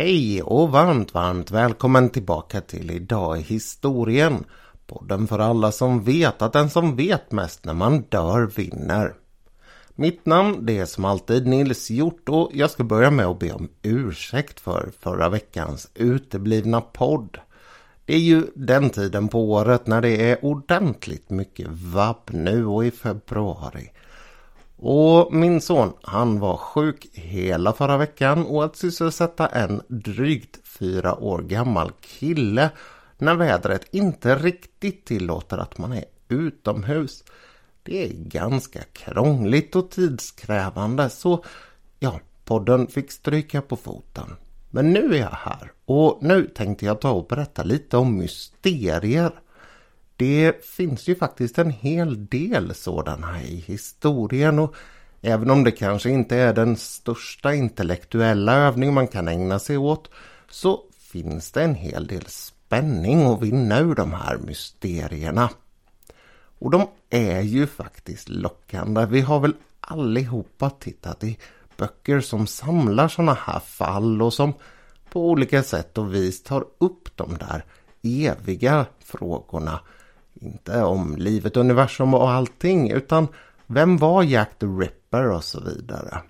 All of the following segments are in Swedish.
Hej och varmt, varmt välkommen tillbaka till Idag i historien. Podden för alla som vet att den som vet mest när man dör vinner. Mitt namn det är som alltid Nils Hjort och jag ska börja med att be om ursäkt för förra veckans uteblivna podd. Det är ju den tiden på året när det är ordentligt mycket vabb nu och i februari. Och min son, han var sjuk hela förra veckan och att sysselsätta en drygt fyra år gammal kille när vädret inte riktigt tillåter att man är utomhus. Det är ganska krångligt och tidskrävande så ja, podden fick stryka på foten. Men nu är jag här och nu tänkte jag ta och berätta lite om mysterier. Det finns ju faktiskt en hel del sådana i historien och även om det kanske inte är den största intellektuella övning man kan ägna sig åt så finns det en hel del spänning att vinna ur de här mysterierna. Och de är ju faktiskt lockande. Vi har väl allihopa tittat i böcker som samlar sådana här fall och som på olika sätt och vis tar upp de där eviga frågorna inte om livet, universum och allting utan vem var Jack the Ripper och så vidare.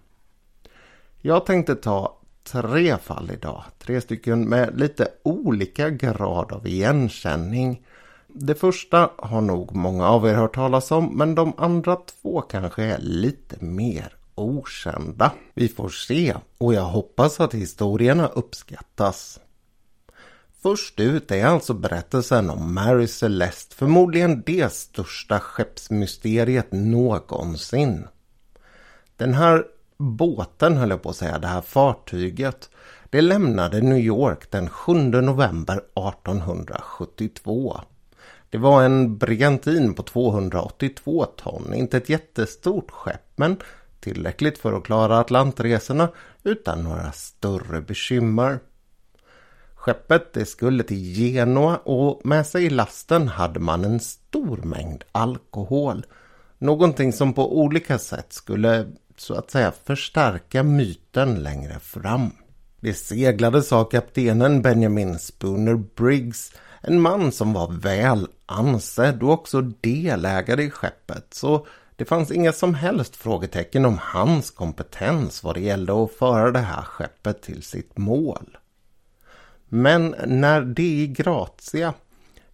Jag tänkte ta tre fall idag. Tre stycken med lite olika grad av igenkänning. Det första har nog många av er hört talas om men de andra två kanske är lite mer okända. Vi får se och jag hoppas att historierna uppskattas. Först ut är alltså berättelsen om Mary Celeste, förmodligen det största skeppsmysteriet någonsin. Den här båten höll jag på att säga, det här fartyget, det lämnade New York den 7 november 1872. Det var en brigantin på 282 ton, inte ett jättestort skepp men tillräckligt för att klara Atlantresorna utan några större bekymmer. Skeppet det skulle till Genua och med sig i lasten hade man en stor mängd alkohol. Någonting som på olika sätt skulle så att säga förstärka myten längre fram. Det seglades av kaptenen Benjamin Spooner Briggs, en man som var väl ansedd och också delägare i skeppet. Så det fanns inga som helst frågetecken om hans kompetens vad det gällde att föra det här skeppet till sitt mål. Men när Dei Grazia,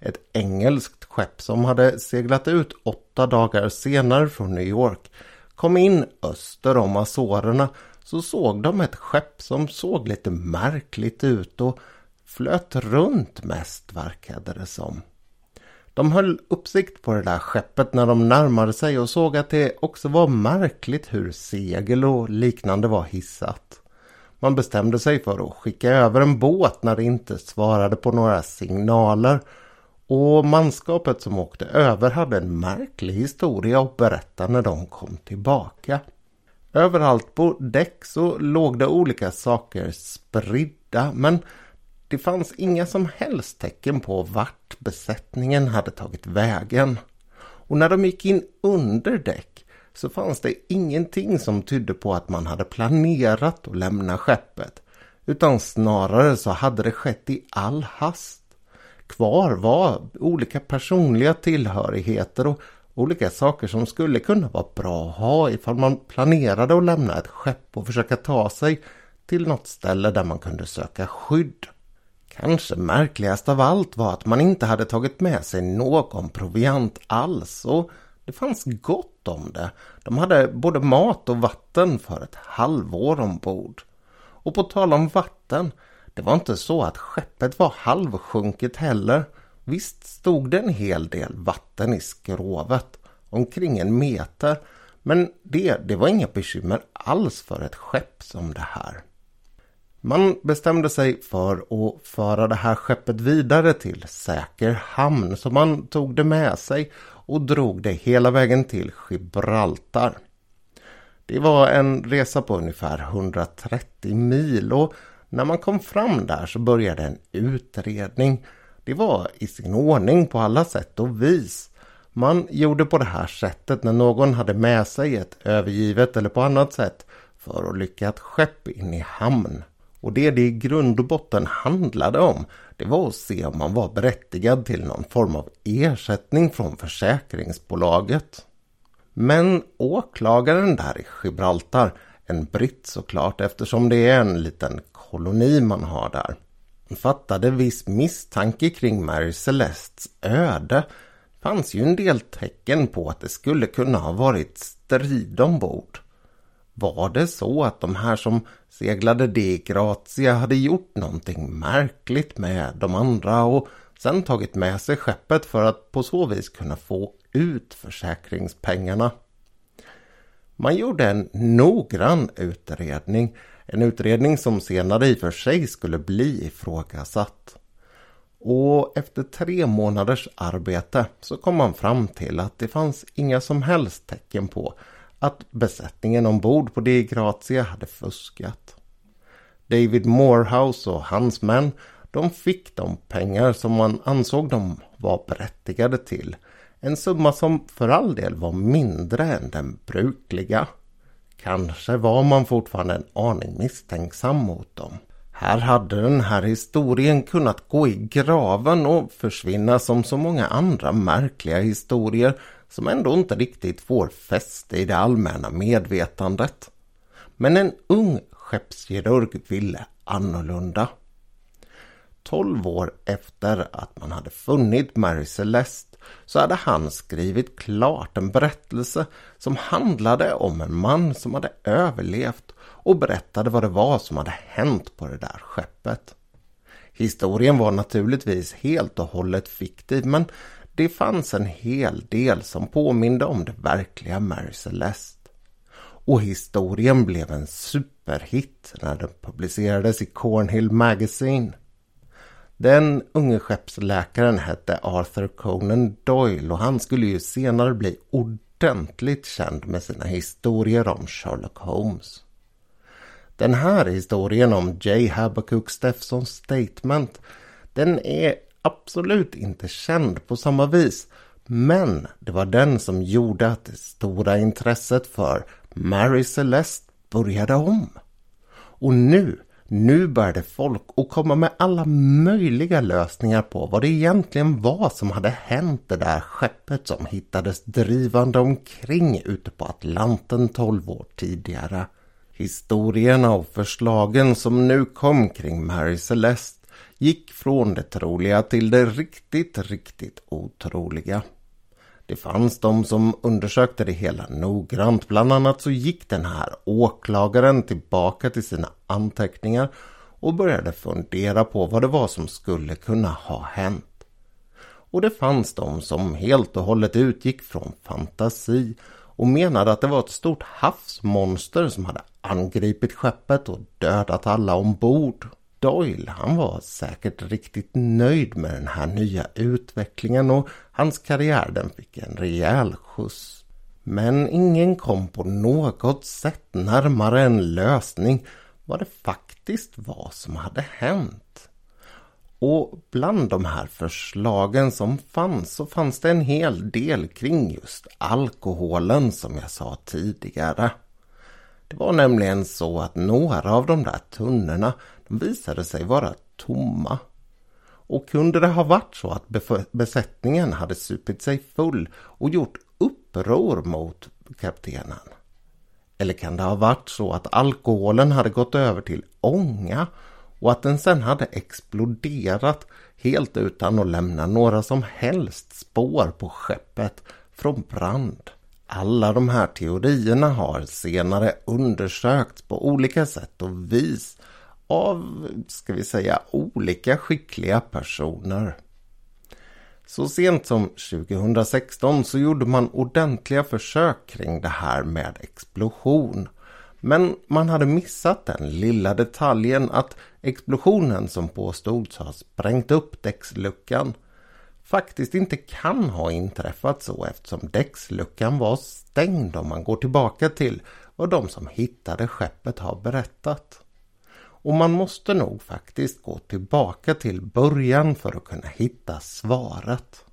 ett engelskt skepp som hade seglat ut åtta dagar senare från New York, kom in öster om Azorerna så såg de ett skepp som såg lite märkligt ut och flöt runt mest verkade det som. De höll uppsikt på det där skeppet när de närmade sig och såg att det också var märkligt hur segel och liknande var hissat. Man bestämde sig för att skicka över en båt när det inte svarade på några signaler. Och manskapet som åkte över hade en märklig historia att berätta när de kom tillbaka. Överallt på däck så låg det olika saker spridda men det fanns inga som helst tecken på vart besättningen hade tagit vägen. Och när de gick in under däck så fanns det ingenting som tydde på att man hade planerat att lämna skeppet. Utan snarare så hade det skett i all hast. Kvar var olika personliga tillhörigheter och olika saker som skulle kunna vara bra att ha ifall man planerade att lämna ett skepp och försöka ta sig till något ställe där man kunde söka skydd. Kanske märkligast av allt var att man inte hade tagit med sig någon proviant alls och det fanns gott om det. De hade både mat och vatten för ett halvår ombord. Och på tal om vatten, det var inte så att skeppet var halvsjunket heller. Visst stod det en hel del vatten i skrovet, omkring en meter. Men det, det var inga bekymmer alls för ett skepp som det här. Man bestämde sig för att föra det här skeppet vidare till säker hamn så man tog det med sig och drog det hela vägen till Gibraltar. Det var en resa på ungefär 130 mil och när man kom fram där så började en utredning. Det var i sin ordning på alla sätt och vis. Man gjorde på det här sättet när någon hade med sig ett övergivet eller på annat sätt för att lyckat skepp in i hamn. Och det det i grund och botten handlade om det var att se om man var berättigad till någon form av ersättning från försäkringsbolaget. Men åklagaren där i Gibraltar, en britt såklart eftersom det är en liten koloni man har där, fattade viss misstanke kring Mary Celestes öde. Det fanns ju en del tecken på att det skulle kunna ha varit strid ombord. Var det så att de här som seglade de Grazia hade gjort någonting märkligt med de andra och sen tagit med sig skeppet för att på så vis kunna få ut försäkringspengarna? Man gjorde en noggrann utredning, en utredning som senare i och för sig skulle bli ifrågasatt. Och efter tre månaders arbete så kom man fram till att det fanns inga som helst tecken på att besättningen ombord på De Grazia hade fuskat. David Morehouse och hans män de fick de pengar som man ansåg de var berättigade till. En summa som för all del var mindre än den brukliga. Kanske var man fortfarande en aning misstänksam mot dem. Här hade den här historien kunnat gå i graven och försvinna som så många andra märkliga historier som ändå inte riktigt får fäste i det allmänna medvetandet. Men en ung skeppskirurg ville annorlunda. Tolv år efter att man hade funnit Mary Celeste så hade han skrivit klart en berättelse som handlade om en man som hade överlevt och berättade vad det var som hade hänt på det där skeppet. Historien var naturligtvis helt och hållet fiktiv men det fanns en hel del som påminde om det verkliga Mary Celeste. Och historien blev en superhit när den publicerades i Cornhill Magazine. Den unge skeppsläkaren hette Arthur Conan Doyle och han skulle ju senare bli ordentligt känd med sina historier om Sherlock Holmes. Den här historien om J. Habakkuk Steffsons statement den är absolut inte känd på samma vis. Men det var den som gjorde att det stora intresset för Mary Celeste började om. Och nu, nu började folk att komma med alla möjliga lösningar på vad det egentligen var som hade hänt det där skeppet som hittades drivande omkring ute på Atlanten 12 år tidigare. Historierna och förslagen som nu kom kring Mary Celeste gick från det troliga till det riktigt, riktigt otroliga. Det fanns de som undersökte det hela noggrant. Bland annat så gick den här åklagaren tillbaka till sina anteckningar och började fundera på vad det var som skulle kunna ha hänt. Och det fanns de som helt och hållet utgick från fantasi och menade att det var ett stort havsmonster som hade angripit skeppet och dödat alla ombord. Doyle han var säkert riktigt nöjd med den här nya utvecklingen och hans karriär den fick en rejäl skjuts. Men ingen kom på något sätt närmare en lösning vad det faktiskt var som hade hänt. Och bland de här förslagen som fanns så fanns det en hel del kring just alkoholen som jag sa tidigare. Det var nämligen så att några av de där tunnorna de visade sig vara tomma. Och kunde det ha varit så att besättningen hade supit sig full och gjort uppror mot kaptenen? Eller kan det ha varit så att alkoholen hade gått över till ånga och att den sen hade exploderat helt utan att lämna några som helst spår på skeppet från brand? Alla de här teorierna har senare undersökts på olika sätt och vis av, ska vi säga, olika skickliga personer. Så sent som 2016 så gjorde man ordentliga försök kring det här med explosion. Men man hade missat den lilla detaljen att explosionen som påstods ha sprängt upp däcksluckan faktiskt inte kan ha inträffat så eftersom däcksluckan var stängd om man går tillbaka till vad de som hittade skeppet har berättat. Och man måste nog faktiskt gå tillbaka till början för att kunna hitta svaret.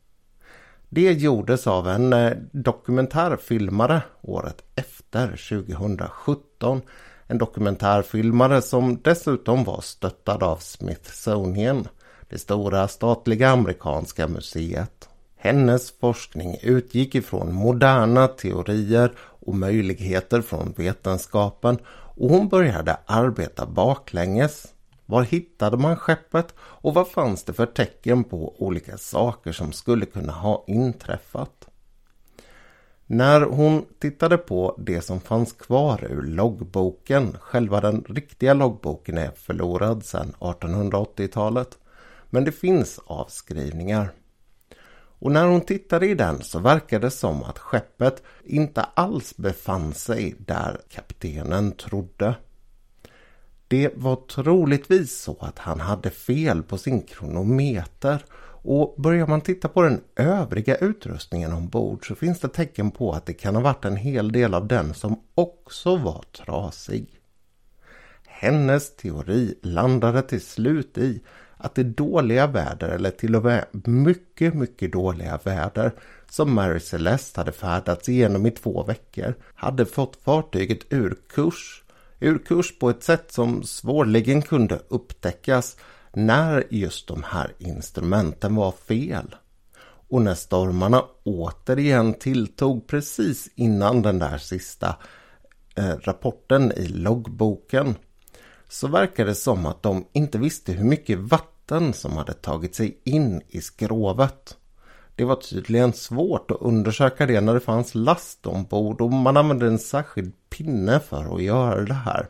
Det gjordes av en eh, dokumentärfilmare året efter 2017. En dokumentärfilmare som dessutom var stöttad av Smithsonian, det stora statliga amerikanska museet. Hennes forskning utgick ifrån moderna teorier och möjligheter från vetenskapen och hon började arbeta baklänges. Var hittade man skeppet och vad fanns det för tecken på olika saker som skulle kunna ha inträffat? När hon tittade på det som fanns kvar ur loggboken, själva den riktiga loggboken är förlorad sedan 1880-talet, men det finns avskrivningar. Och när hon tittade i den så verkade det som att skeppet inte alls befann sig där kaptenen trodde. Det var troligtvis så att han hade fel på sin kronometer och börjar man titta på den övriga utrustningen ombord så finns det tecken på att det kan ha varit en hel del av den som också var trasig. Hennes teori landade till slut i att det dåliga väder eller till och med mycket, mycket dåliga väder som Mary Celeste hade färdats igenom i två veckor hade fått fartyget ur kurs. Ur kurs på ett sätt som svårligen kunde upptäckas när just de här instrumenten var fel. Och när stormarna återigen tilltog precis innan den där sista eh, rapporten i loggboken så verkar det som att de inte visste hur mycket vatten som hade tagit sig in i skrovet. Det var tydligen svårt att undersöka det när det fanns last ombord och man använde en särskild pinne för att göra det här.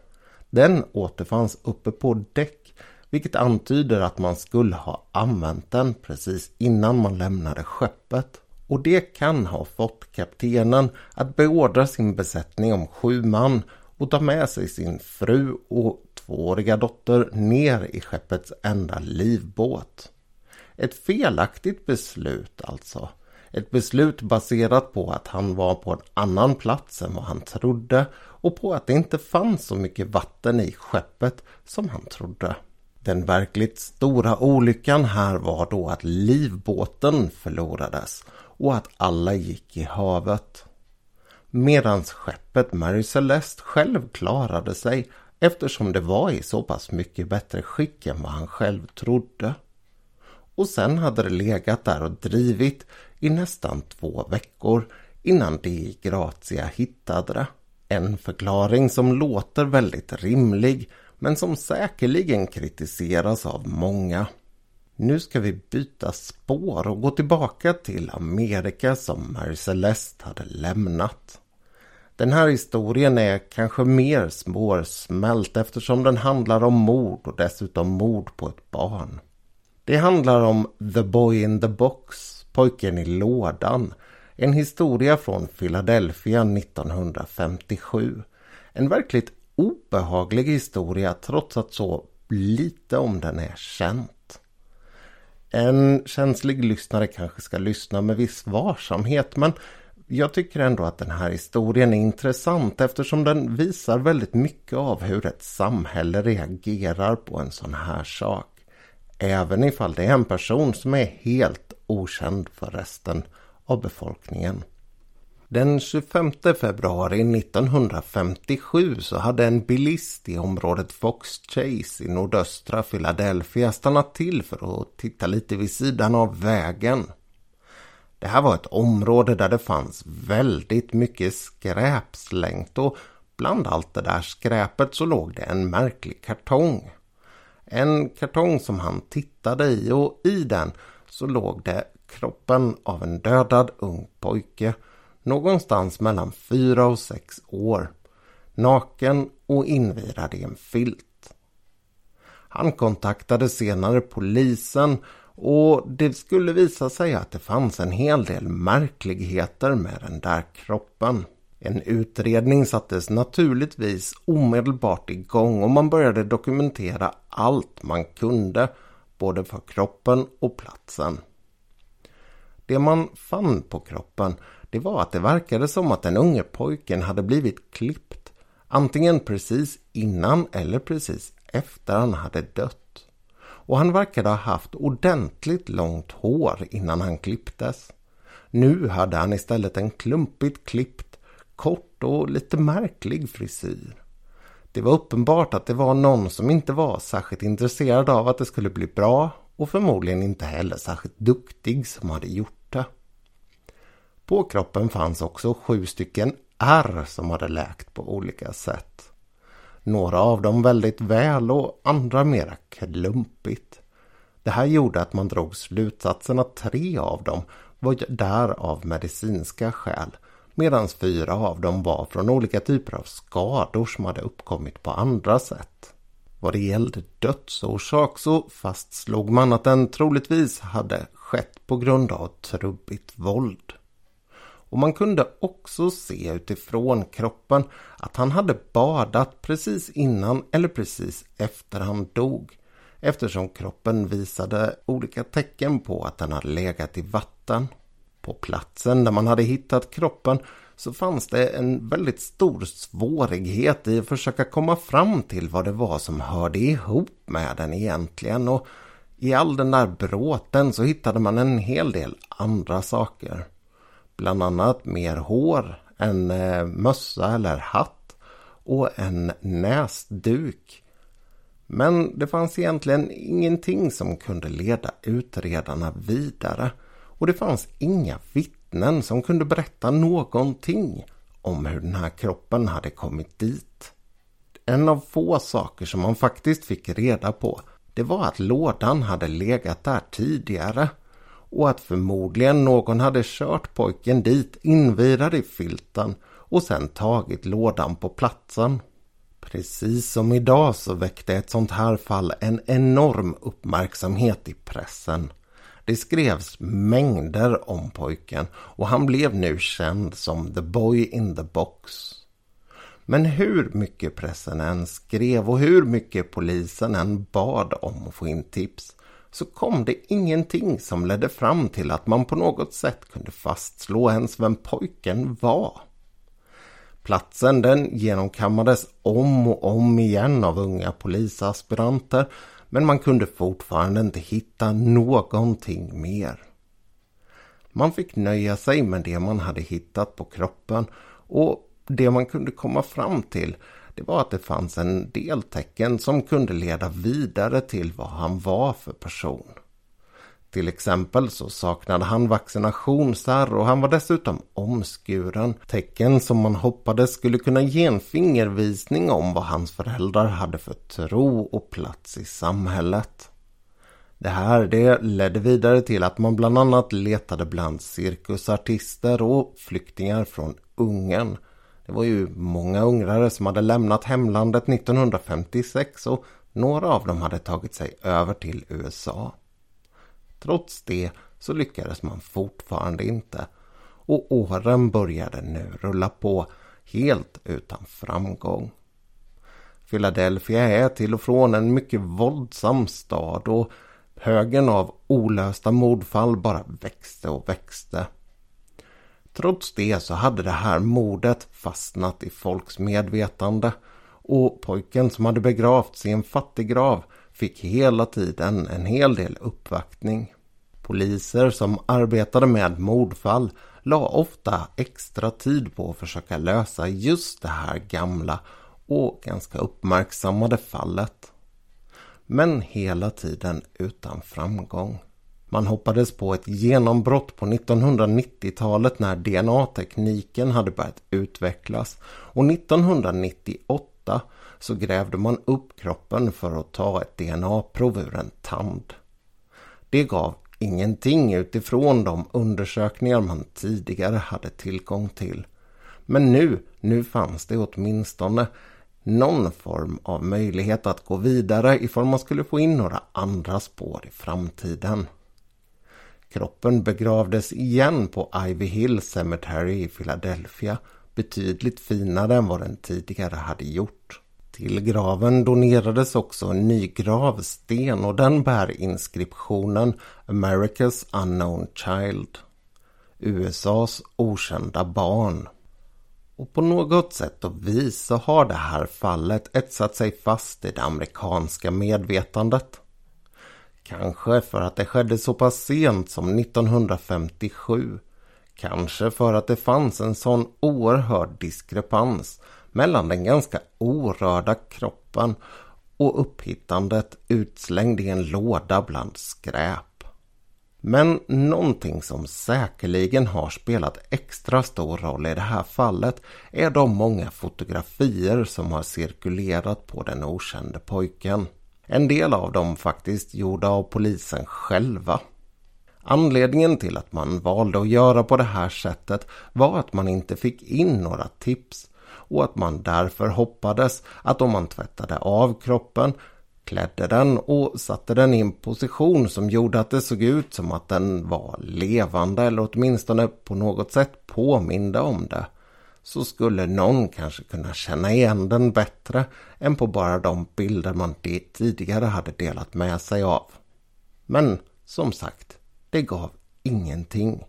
Den återfanns uppe på däck vilket antyder att man skulle ha använt den precis innan man lämnade skeppet. Och det kan ha fått kaptenen att beordra sin besättning om sju man och ta med sig sin fru och tvååriga dotter ner i skeppets enda livbåt. Ett felaktigt beslut alltså. Ett beslut baserat på att han var på en annan plats än vad han trodde och på att det inte fanns så mycket vatten i skeppet som han trodde. Den verkligt stora olyckan här var då att livbåten förlorades och att alla gick i havet. Medan skeppet Mary Celeste själv klarade sig eftersom det var i så pass mycket bättre skick än vad han själv trodde. Och sen hade det legat där och drivit i nästan två veckor innan de i Grazia hittade det. En förklaring som låter väldigt rimlig men som säkerligen kritiseras av många. Nu ska vi byta spår och gå tillbaka till Amerika som Mary Celeste hade lämnat. Den här historien är kanske mer svårsmält eftersom den handlar om mord och dessutom mord på ett barn. Det handlar om The Boy in the Box, pojken i lådan. En historia från Philadelphia 1957. En verkligt obehaglig historia trots att så lite om den är känt. En känslig lyssnare kanske ska lyssna med viss varsamhet men jag tycker ändå att den här historien är intressant eftersom den visar väldigt mycket av hur ett samhälle reagerar på en sån här sak. Även ifall det är en person som är helt okänd för resten av befolkningen. Den 25 februari 1957 så hade en bilist i området Fox Chase i nordöstra Philadelphia stannat till för att titta lite vid sidan av vägen. Det här var ett område där det fanns väldigt mycket skräp slängt och bland allt det där skräpet så låg det en märklig kartong. En kartong som han tittade i och i den så låg det kroppen av en dödad ung pojke någonstans mellan fyra och sex år. Naken och invirad i en filt. Han kontaktade senare polisen och det skulle visa sig att det fanns en hel del märkligheter med den där kroppen. En utredning sattes naturligtvis omedelbart igång och man började dokumentera allt man kunde, både för kroppen och platsen. Det man fann på kroppen det var att det verkade som att den unge pojken hade blivit klippt. Antingen precis innan eller precis efter han hade dött. Och han verkade ha haft ordentligt långt hår innan han klipptes. Nu hade han istället en klumpigt klippt, kort och lite märklig frisyr. Det var uppenbart att det var någon som inte var särskilt intresserad av att det skulle bli bra och förmodligen inte heller särskilt duktig som hade gjort det. På kroppen fanns också sju stycken ärr som hade läkt på olika sätt. Några av dem väldigt väl och andra mera klumpigt. Det här gjorde att man drog slutsatsen att tre av dem var där av medicinska skäl medan fyra av dem var från olika typer av skador som hade uppkommit på andra sätt. Vad det gällde dödsorsak så fastslog man att den troligtvis hade skett på grund av trubbigt våld. Och man kunde också se utifrån kroppen att han hade badat precis innan eller precis efter han dog. Eftersom kroppen visade olika tecken på att den hade legat i vatten. På platsen där man hade hittat kroppen så fanns det en väldigt stor svårighet i att försöka komma fram till vad det var som hörde ihop med den egentligen. Och i all den där bråten så hittade man en hel del andra saker. Bland annat mer hår, en eh, mössa eller hatt och en näsduk. Men det fanns egentligen ingenting som kunde leda utredarna vidare. Och det fanns inga vittnen som kunde berätta någonting om hur den här kroppen hade kommit dit. En av få saker som man faktiskt fick reda på det var att lådan hade legat där tidigare och att förmodligen någon hade kört pojken dit invirad i filten och sen tagit lådan på platsen. Precis som idag så väckte ett sånt här fall en enorm uppmärksamhet i pressen. Det skrevs mängder om pojken och han blev nu känd som The Boy in the Box. Men hur mycket pressen än skrev och hur mycket polisen än bad om att få in tips så kom det ingenting som ledde fram till att man på något sätt kunde fastslå ens vem pojken var. Platsen den genomkammades om och om igen av unga polisaspiranter men man kunde fortfarande inte hitta någonting mer. Man fick nöja sig med det man hade hittat på kroppen och det man kunde komma fram till det var att det fanns en del tecken som kunde leda vidare till vad han var för person. Till exempel så saknade han vaccinationsärr och han var dessutom omskuren. Tecken som man hoppades skulle kunna ge en fingervisning om vad hans föräldrar hade för tro och plats i samhället. Det här det ledde vidare till att man bland annat letade bland cirkusartister och flyktingar från Ungern det var ju många ungrare som hade lämnat hemlandet 1956 och några av dem hade tagit sig över till USA. Trots det så lyckades man fortfarande inte och åren började nu rulla på helt utan framgång. Philadelphia är till och från en mycket våldsam stad och högen av olösta mordfall bara växte och växte. Trots det så hade det här mordet fastnat i folks medvetande och pojken som hade begravts i en fattiggrav fick hela tiden en hel del uppvaktning. Poliser som arbetade med mordfall la ofta extra tid på att försöka lösa just det här gamla och ganska uppmärksammade fallet. Men hela tiden utan framgång. Man hoppades på ett genombrott på 1990-talet när DNA-tekniken hade börjat utvecklas och 1998 så grävde man upp kroppen för att ta ett DNA-prov ur en tand. Det gav ingenting utifrån de undersökningar man tidigare hade tillgång till. Men nu, nu fanns det åtminstone någon form av möjlighet att gå vidare ifall man skulle få in några andra spår i framtiden. Kroppen begravdes igen på Ivy Hill Cemetery i Philadelphia betydligt finare än vad den tidigare hade gjort. Till graven donerades också en ny gravsten och den bär inskriptionen America's Unknown Child. USAs okända barn. Och på något sätt och vis så har det här fallet etsat sig fast i det amerikanska medvetandet. Kanske för att det skedde så pass sent som 1957. Kanske för att det fanns en sån oerhörd diskrepans mellan den ganska orörda kroppen och upphittandet utslängd i en låda bland skräp. Men någonting som säkerligen har spelat extra stor roll i det här fallet är de många fotografier som har cirkulerat på den okände pojken. En del av dem faktiskt gjorda av polisen själva. Anledningen till att man valde att göra på det här sättet var att man inte fick in några tips och att man därför hoppades att om man tvättade av kroppen, klädde den och satte den i en position som gjorde att det såg ut som att den var levande eller åtminstone på något sätt påminde om det så skulle någon kanske kunna känna igen den bättre än på bara de bilder man tidigare hade delat med sig av. Men som sagt, det gav ingenting.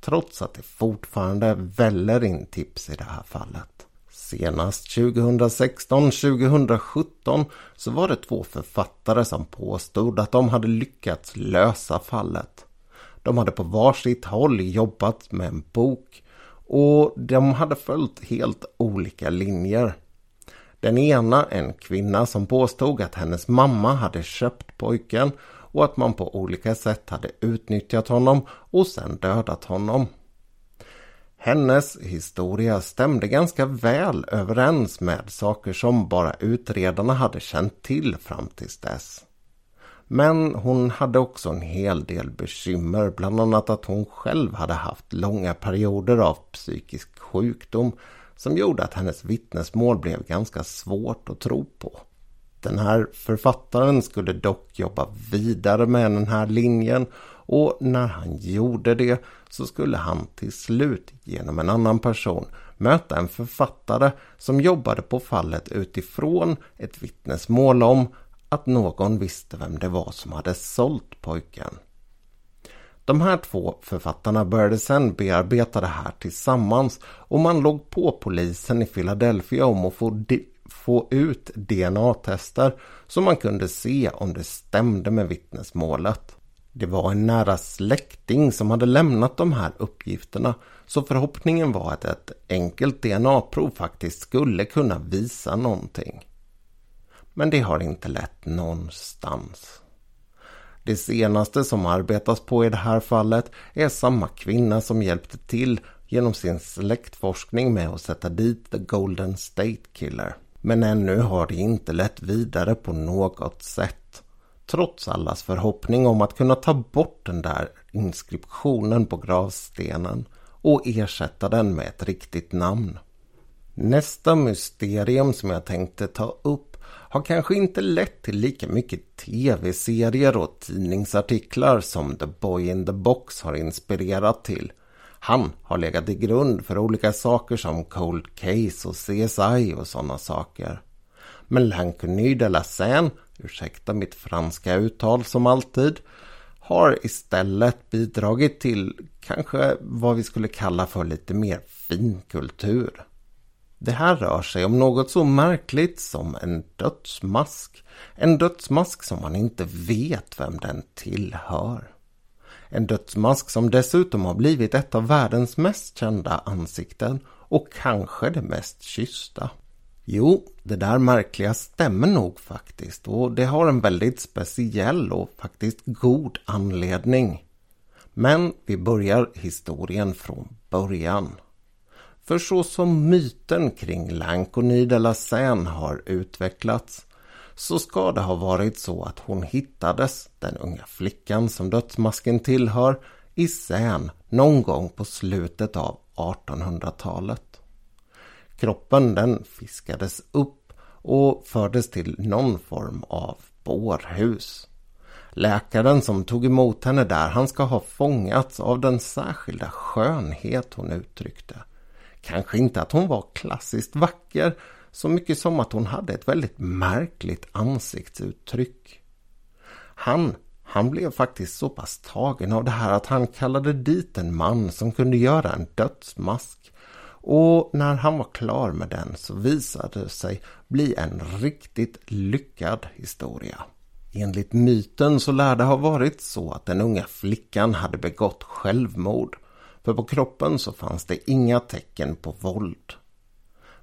Trots att det fortfarande väller in tips i det här fallet. Senast 2016-2017 så var det två författare som påstod att de hade lyckats lösa fallet. De hade på varsitt håll jobbat med en bok och de hade följt helt olika linjer. Den ena, en kvinna som påstod att hennes mamma hade köpt pojken och att man på olika sätt hade utnyttjat honom och sen dödat honom. Hennes historia stämde ganska väl överens med saker som bara utredarna hade känt till fram tills dess. Men hon hade också en hel del bekymmer, bland annat att hon själv hade haft långa perioder av psykisk sjukdom som gjorde att hennes vittnesmål blev ganska svårt att tro på. Den här författaren skulle dock jobba vidare med den här linjen och när han gjorde det så skulle han till slut genom en annan person möta en författare som jobbade på fallet utifrån ett vittnesmål om att någon visste vem det var som hade sålt pojken. De här två författarna började sedan bearbeta det här tillsammans och man låg på polisen i Philadelphia om att få, få ut DNA-tester så man kunde se om det stämde med vittnesmålet. Det var en nära släkting som hade lämnat de här uppgifterna så förhoppningen var att ett enkelt DNA-prov faktiskt skulle kunna visa någonting. Men det har inte lett någonstans. Det senaste som arbetas på i det här fallet är samma kvinna som hjälpte till genom sin släktforskning med att sätta dit The Golden State Killer. Men ännu har det inte lett vidare på något sätt. Trots allas förhoppning om att kunna ta bort den där inskriptionen på gravstenen och ersätta den med ett riktigt namn. Nästa mysterium som jag tänkte ta upp har kanske inte lett till lika mycket tv-serier och tidningsartiklar som The Boy in the Box har inspirerat till. Han har legat i grund för olika saker som Cold Case och CSI och sådana saker. Men L'Inconnu de la Seine, ursäkta mitt franska uttal som alltid, har istället bidragit till kanske vad vi skulle kalla för lite mer finkultur. Det här rör sig om något så märkligt som en dödsmask. En dödsmask som man inte vet vem den tillhör. En dödsmask som dessutom har blivit ett av världens mest kända ansikten och kanske det mest kyssta. Jo, det där märkliga stämmer nog faktiskt och det har en väldigt speciell och faktiskt god anledning. Men vi börjar historien från början. För så som myten kring Lankony de la Seine har utvecklats så ska det ha varit så att hon hittades, den unga flickan som dödsmasken tillhör, i Seine någon gång på slutet av 1800-talet. Kroppen den fiskades upp och fördes till någon form av bårhus. Läkaren som tog emot henne där, han ska ha fångats av den särskilda skönhet hon uttryckte. Kanske inte att hon var klassiskt vacker så mycket som att hon hade ett väldigt märkligt ansiktsuttryck. Han, han blev faktiskt så pass tagen av det här att han kallade dit en man som kunde göra en dödsmask. Och när han var klar med den så visade det sig bli en riktigt lyckad historia. Enligt myten så lär det ha varit så att den unga flickan hade begått självmord för på kroppen så fanns det inga tecken på våld.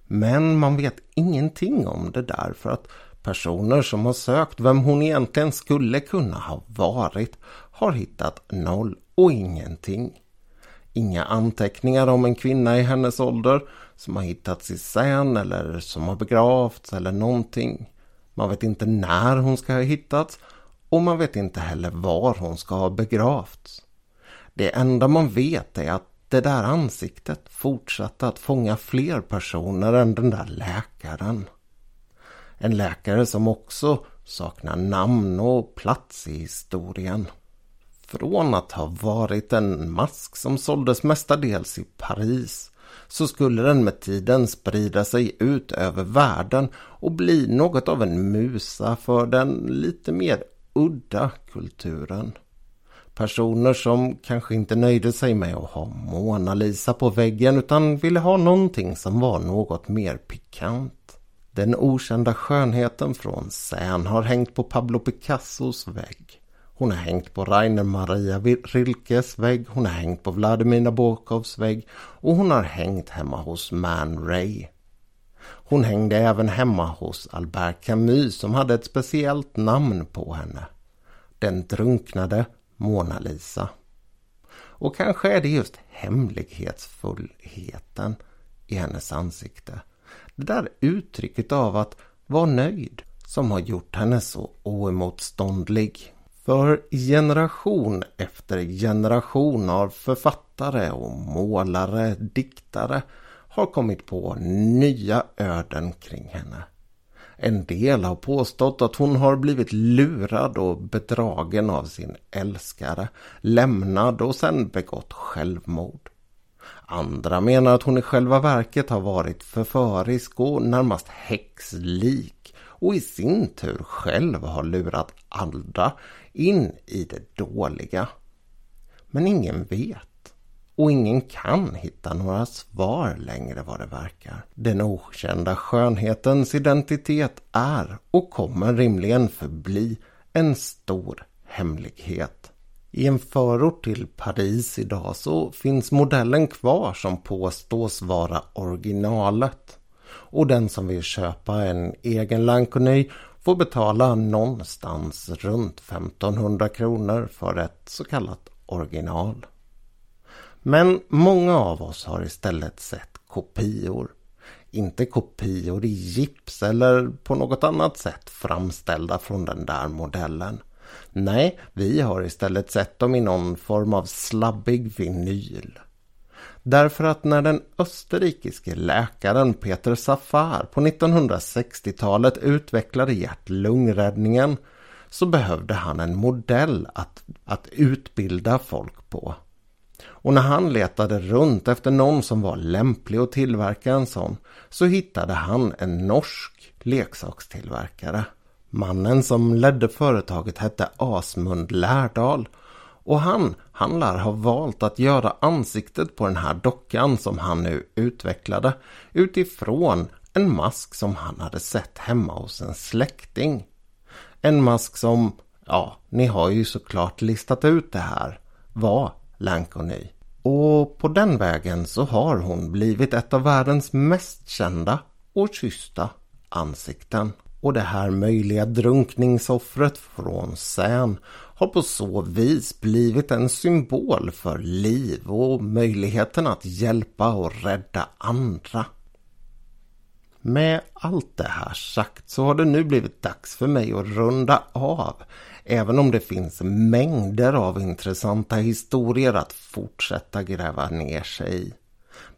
Men man vet ingenting om det där för att personer som har sökt vem hon egentligen skulle kunna ha varit har hittat noll och ingenting. Inga anteckningar om en kvinna i hennes ålder som har hittats i Seine eller som har begravts eller någonting. Man vet inte när hon ska ha hittats och man vet inte heller var hon ska ha begravts. Det enda man vet är att det där ansiktet fortsatte att fånga fler personer än den där läkaren. En läkare som också saknar namn och plats i historien. Från att ha varit en mask som såldes mestadels i Paris så skulle den med tiden sprida sig ut över världen och bli något av en musa för den lite mer udda kulturen. Personer som kanske inte nöjde sig med att ha Mona Lisa på väggen utan ville ha någonting som var något mer pikant. Den okända skönheten från Seine har hängt på Pablo Picassos vägg. Hon har hängt på Rainer Maria Rilkes vägg, hon har hängt på Vladimir Nabokovs vägg och hon har hängt hemma hos Man Ray. Hon hängde även hemma hos Albert Camus som hade ett speciellt namn på henne. Den drunknade Mona Lisa. Och kanske är det just hemlighetsfullheten i hennes ansikte. Det där uttrycket av att vara nöjd som har gjort henne så oemotståndlig. För generation efter generation av författare och målare, diktare har kommit på nya öden kring henne. En del har påstått att hon har blivit lurad och bedragen av sin älskare, lämnad och sen begått självmord. Andra menar att hon i själva verket har varit förförisk och närmast häxlik och i sin tur själv har lurat andra in i det dåliga. Men ingen vet och ingen kan hitta några svar längre vad det verkar. Den okända skönhetens identitet är och kommer rimligen förbli en stor hemlighet. I en förort till Paris idag så finns modellen kvar som påstås vara originalet. Och den som vill köpa en egen Lanconi får betala någonstans runt 1500 kronor för ett så kallat original. Men många av oss har istället sett kopior. Inte kopior i gips eller på något annat sätt framställda från den där modellen. Nej, vi har istället sett dem i någon form av slabbig vinyl. Därför att när den österrikiske läkaren Peter Safar på 1960-talet utvecklade hjärt-lungräddningen så behövde han en modell att, att utbilda folk på. Och när han letade runt efter någon som var lämplig att tillverka en sån så hittade han en norsk leksakstillverkare. Mannen som ledde företaget hette Asmund Lärdal och han, han lär ha valt att göra ansiktet på den här dockan som han nu utvecklade utifrån en mask som han hade sett hemma hos en släkting. En mask som, ja, ni har ju såklart listat ut det här, var Lancony. Och på den vägen så har hon blivit ett av världens mest kända och kyssta ansikten. Och det här möjliga drunkningsoffret från Seine har på så vis blivit en symbol för liv och möjligheten att hjälpa och rädda andra. Med allt det här sagt så har det nu blivit dags för mig att runda av Även om det finns mängder av intressanta historier att fortsätta gräva ner sig i.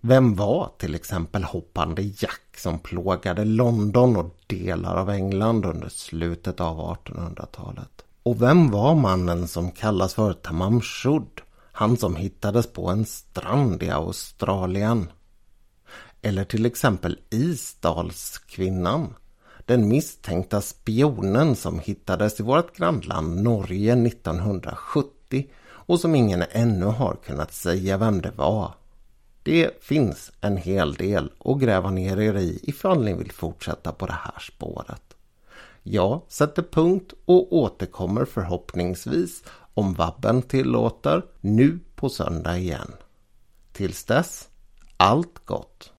Vem var till exempel hoppande Jack som plågade London och delar av England under slutet av 1800-talet? Och vem var mannen som kallas för Tamam Shud? Han som hittades på en strand i Australien. Eller till exempel Isdalskvinnan den misstänkta spionen som hittades i vårt grannland Norge 1970 och som ingen ännu har kunnat säga vem det var. Det finns en hel del att gräva ner er i ifall ni vill fortsätta på det här spåret. Jag sätter punkt och återkommer förhoppningsvis om vabben tillåter nu på söndag igen. Tills dess, allt gott!